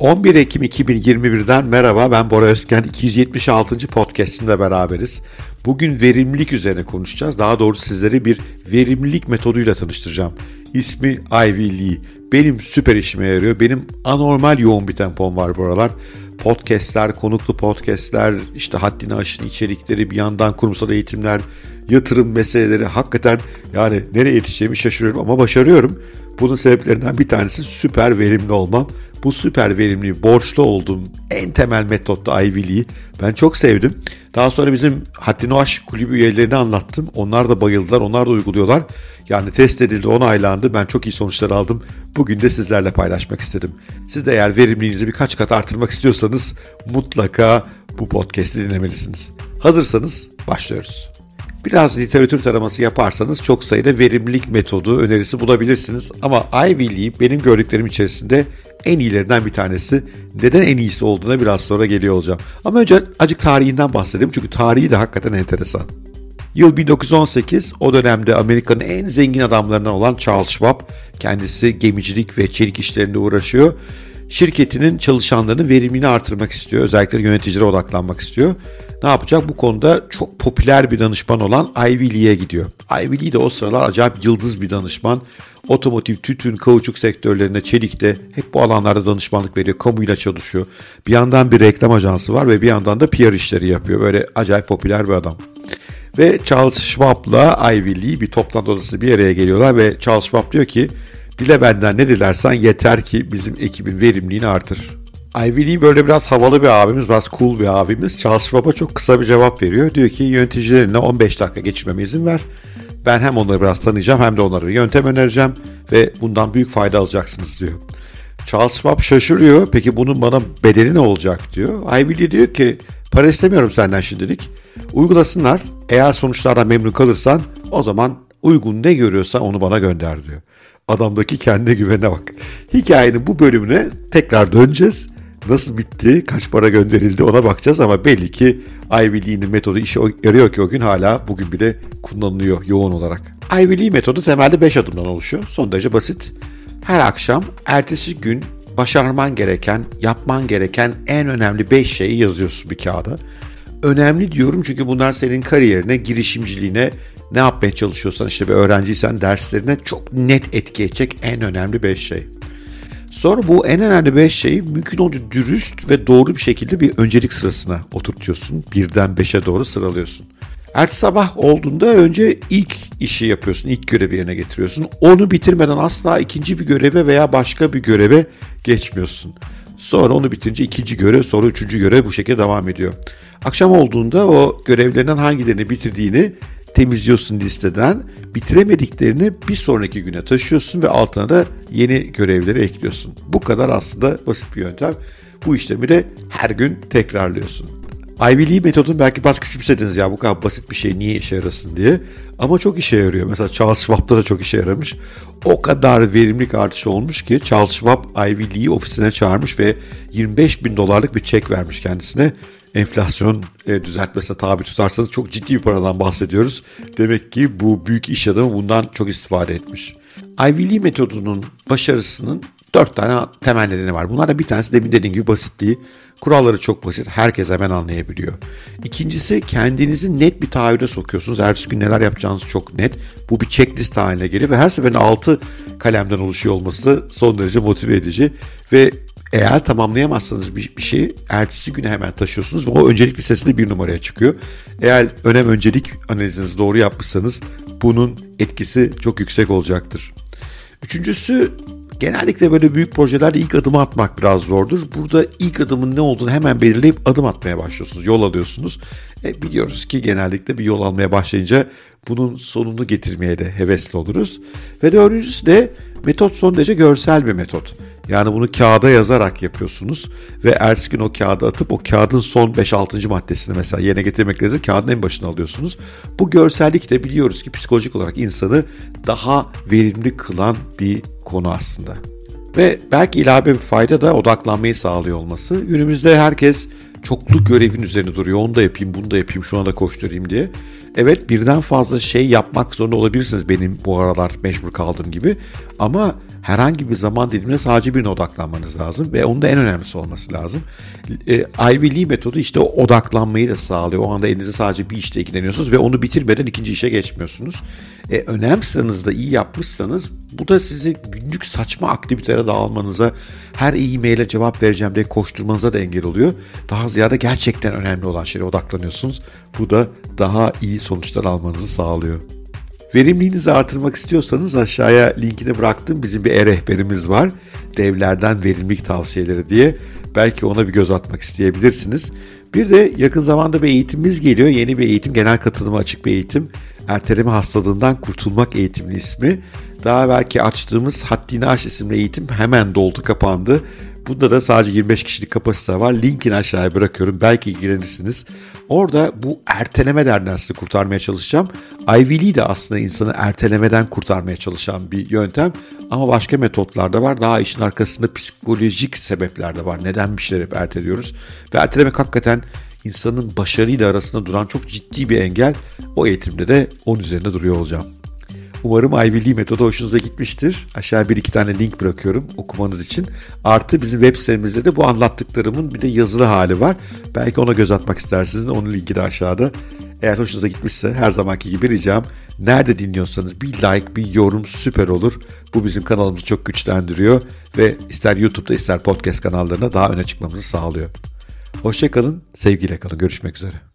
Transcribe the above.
11 Ekim 2021'den merhaba ben Bora Özken 276. podcastimle beraberiz. Bugün verimlilik üzerine konuşacağız. Daha doğrusu sizleri bir verimlilik metoduyla tanıştıracağım. İsmi Ivy Lee. Benim süper işime yarıyor. Benim anormal yoğun bir tempom var bu aralar. Podcastler, konuklu podcastler, işte haddini aşın içerikleri, bir yandan kurumsal eğitimler, yatırım meseleleri hakikaten yani nereye yetişeceğimi şaşırıyorum ama başarıyorum. Bunun sebeplerinden bir tanesi süper verimli olmam. Bu süper verimli, borçlu olduğum en temel metotta Ivy ben çok sevdim. Daha sonra bizim Haddini Aş kulübü üyelerine anlattım. Onlar da bayıldılar, onlar da uyguluyorlar. Yani test edildi, onaylandı. Ben çok iyi sonuçlar aldım. Bugün de sizlerle paylaşmak istedim. Siz de eğer verimliliğinizi birkaç kat artırmak istiyorsanız mutlaka bu podcast'i dinlemelisiniz. Hazırsanız başlıyoruz. Biraz literatür taraması yaparsanız çok sayıda verimlilik metodu önerisi bulabilirsiniz. Ama Ivy League benim gördüklerim içerisinde en iyilerinden bir tanesi. Neden en iyisi olduğuna biraz sonra geliyor olacağım. Ama önce acık tarihinden bahsedeyim çünkü tarihi de hakikaten enteresan. Yıl 1918, o dönemde Amerika'nın en zengin adamlarından olan Charles Schwab, kendisi gemicilik ve çelik işlerinde uğraşıyor. Şirketinin çalışanlarının verimini artırmak istiyor, özellikle yöneticilere odaklanmak istiyor ne yapacak? Bu konuda çok popüler bir danışman olan Ivy Lee'ye gidiyor. Ivy Lee de o sıralar acayip yıldız bir danışman. Otomotiv, tütün, kauçuk sektörlerinde, çelikte hep bu alanlarda danışmanlık veriyor. Kamuyla çalışıyor. Bir yandan bir reklam ajansı var ve bir yandan da PR işleri yapıyor. Böyle acayip popüler bir adam. Ve Charles Schwab'la Ivy Lee bir toplantı odasında bir araya geliyorlar ve Charles Schwab diyor ki dile benden ne dilersen yeter ki bizim ekibin verimliliğini artır. Ivy böyle biraz havalı bir abimiz, biraz cool bir abimiz. Charles Schwab'a çok kısa bir cevap veriyor. Diyor ki yöneticilerine 15 dakika geçirmeme izin ver. Ben hem onları biraz tanıyacağım hem de onlara bir yöntem önereceğim ve bundan büyük fayda alacaksınız diyor. Charles Schwab şaşırıyor. Peki bunun bana bedeli ne olacak diyor. Ivy diyor ki para istemiyorum senden şimdilik. Uygulasınlar. Eğer sonuçlardan memnun kalırsan o zaman uygun ne görüyorsa onu bana gönder diyor. Adamdaki kendi güvene bak. Hikayenin bu bölümüne tekrar döneceğiz nasıl bitti, kaç para gönderildi ona bakacağız ama belli ki Ivy Lee'nin metodu işe yarıyor ki o gün hala bugün bile kullanılıyor yoğun olarak. Ivy Lee metodu temelde 5 adımdan oluşuyor. Son derece basit. Her akşam ertesi gün başarman gereken, yapman gereken en önemli 5 şeyi yazıyorsun bir kağıda. Önemli diyorum çünkü bunlar senin kariyerine, girişimciliğine, ne yapmaya çalışıyorsan işte bir öğrenciysen derslerine çok net etki edecek en önemli 5 şey. Sonra bu en önemli 5 şeyi mümkün olunca dürüst ve doğru bir şekilde bir öncelik sırasına oturtuyorsun. Birden 5'e doğru sıralıyorsun. Ertesi sabah olduğunda önce ilk işi yapıyorsun, ilk görevi yerine getiriyorsun. Onu bitirmeden asla ikinci bir göreve veya başka bir göreve geçmiyorsun. Sonra onu bitince ikinci görev, sonra üçüncü görev bu şekilde devam ediyor. Akşam olduğunda o görevlerinden hangilerini bitirdiğini temizliyorsun listeden. Bitiremediklerini bir sonraki güne taşıyorsun ve altına da yeni görevleri ekliyorsun. Bu kadar aslında basit bir yöntem. Bu işlemi de her gün tekrarlıyorsun. Ivy Lee metodunu belki biraz küçümsediniz ya bu kadar basit bir şey niye işe yarasın diye. Ama çok işe yarıyor. Mesela Charles Schwab'da da çok işe yaramış. O kadar verimlilik artışı olmuş ki Charles Schwab Ivy Lee'yi ofisine çağırmış ve 25 bin dolarlık bir çek vermiş kendisine enflasyon e, düzeltmesine tabi tutarsanız çok ciddi bir paradan bahsediyoruz. Demek ki bu büyük iş adamı bundan çok istifade etmiş. Ivy Lee metodunun başarısının dört tane temel nedeni var. Bunlardan bir tanesi demin dediğim gibi basitliği. Kuralları çok basit. Herkes hemen anlayabiliyor. İkincisi kendinizi net bir taahhüde sokuyorsunuz. Ertesi gün neler yapacağınız çok net. Bu bir checklist haline geliyor ve her seferinde altı kalemden oluşuyor olması son derece motive edici. Ve eğer tamamlayamazsanız bir, bir şeyi ertesi güne hemen taşıyorsunuz ve o öncelik listesinde bir numaraya çıkıyor. Eğer önem öncelik analizinizi doğru yapmışsanız bunun etkisi çok yüksek olacaktır. Üçüncüsü genellikle böyle büyük projelerde ilk adımı atmak biraz zordur. Burada ilk adımın ne olduğunu hemen belirleyip adım atmaya başlıyorsunuz, yol alıyorsunuz. E, biliyoruz ki genellikle bir yol almaya başlayınca bunun sonunu getirmeye de hevesli oluruz. Ve dördüncüsü de metot son derece görsel bir metot. Yani bunu kağıda yazarak yapıyorsunuz ve ertesi gün o kağıda atıp o kağıdın son 5-6. maddesini mesela yerine getirmek lazım kağıdın en başına alıyorsunuz. Bu görsellik de biliyoruz ki psikolojik olarak insanı daha verimli kılan bir konu aslında. Ve belki ilave bir fayda da odaklanmayı sağlıyor olması. Günümüzde herkes çoklu görevin üzerine duruyor. Onu da yapayım, bunu da yapayım, şuna da koşturayım diye. Evet birden fazla şey yapmak zorunda olabilirsiniz benim bu aralar mecbur kaldığım gibi. Ama herhangi bir zaman dilimine sadece birine odaklanmanız lazım ve onun da en önemlisi olması lazım. E, Ivy Lee metodu işte o odaklanmayı da sağlıyor. O anda elinizde sadece bir işte ilgileniyorsunuz ve onu bitirmeden ikinci işe geçmiyorsunuz. E, önem sıranızda iyi yapmışsanız bu da sizi günlük saçma aktivitelere dağılmanıza, her e-maile cevap vereceğim diye koşturmanıza da engel oluyor. Daha ziyade gerçekten önemli olan şeye odaklanıyorsunuz. Bu da daha iyi sonuçlar almanızı sağlıyor. Verimliliğinizi artırmak istiyorsanız aşağıya linkini bıraktım. Bizim bir e-rehberimiz var. Devlerden verimlilik tavsiyeleri diye. Belki ona bir göz atmak isteyebilirsiniz. Bir de yakın zamanda bir eğitimimiz geliyor. Yeni bir eğitim, genel katılıma açık bir eğitim. Erteleme hastalığından kurtulmak eğitimli ismi. Daha belki açtığımız Haddini Aş isimli eğitim hemen doldu kapandı. Bunda da sadece 25 kişilik kapasite var. Linkini aşağıya bırakıyorum. Belki ilgilenirsiniz. Orada bu erteleme derdinden sizi kurtarmaya çalışacağım. Ivy Lee de aslında insanı ertelemeden kurtarmaya çalışan bir yöntem. Ama başka metotlar da var. Daha işin arkasında psikolojik sebepler de var. Neden bir şeyleri hep erteliyoruz? Ve ertelemek hakikaten insanın başarıyla arasında duran çok ciddi bir engel. O eğitimde de onun üzerinde duruyor olacağım. Umarım Ivy Lee metodu hoşunuza gitmiştir. Aşağı bir iki tane link bırakıyorum okumanız için. Artı bizim web sitemizde de bu anlattıklarımın bir de yazılı hali var. Belki ona göz atmak istersiniz onun linki de aşağıda. Eğer hoşunuza gitmişse her zamanki gibi ricam nerede dinliyorsanız bir like, bir yorum süper olur. Bu bizim kanalımızı çok güçlendiriyor ve ister YouTube'da ister podcast kanallarına daha öne çıkmamızı sağlıyor. Hoşçakalın, sevgiyle kalın. Görüşmek üzere.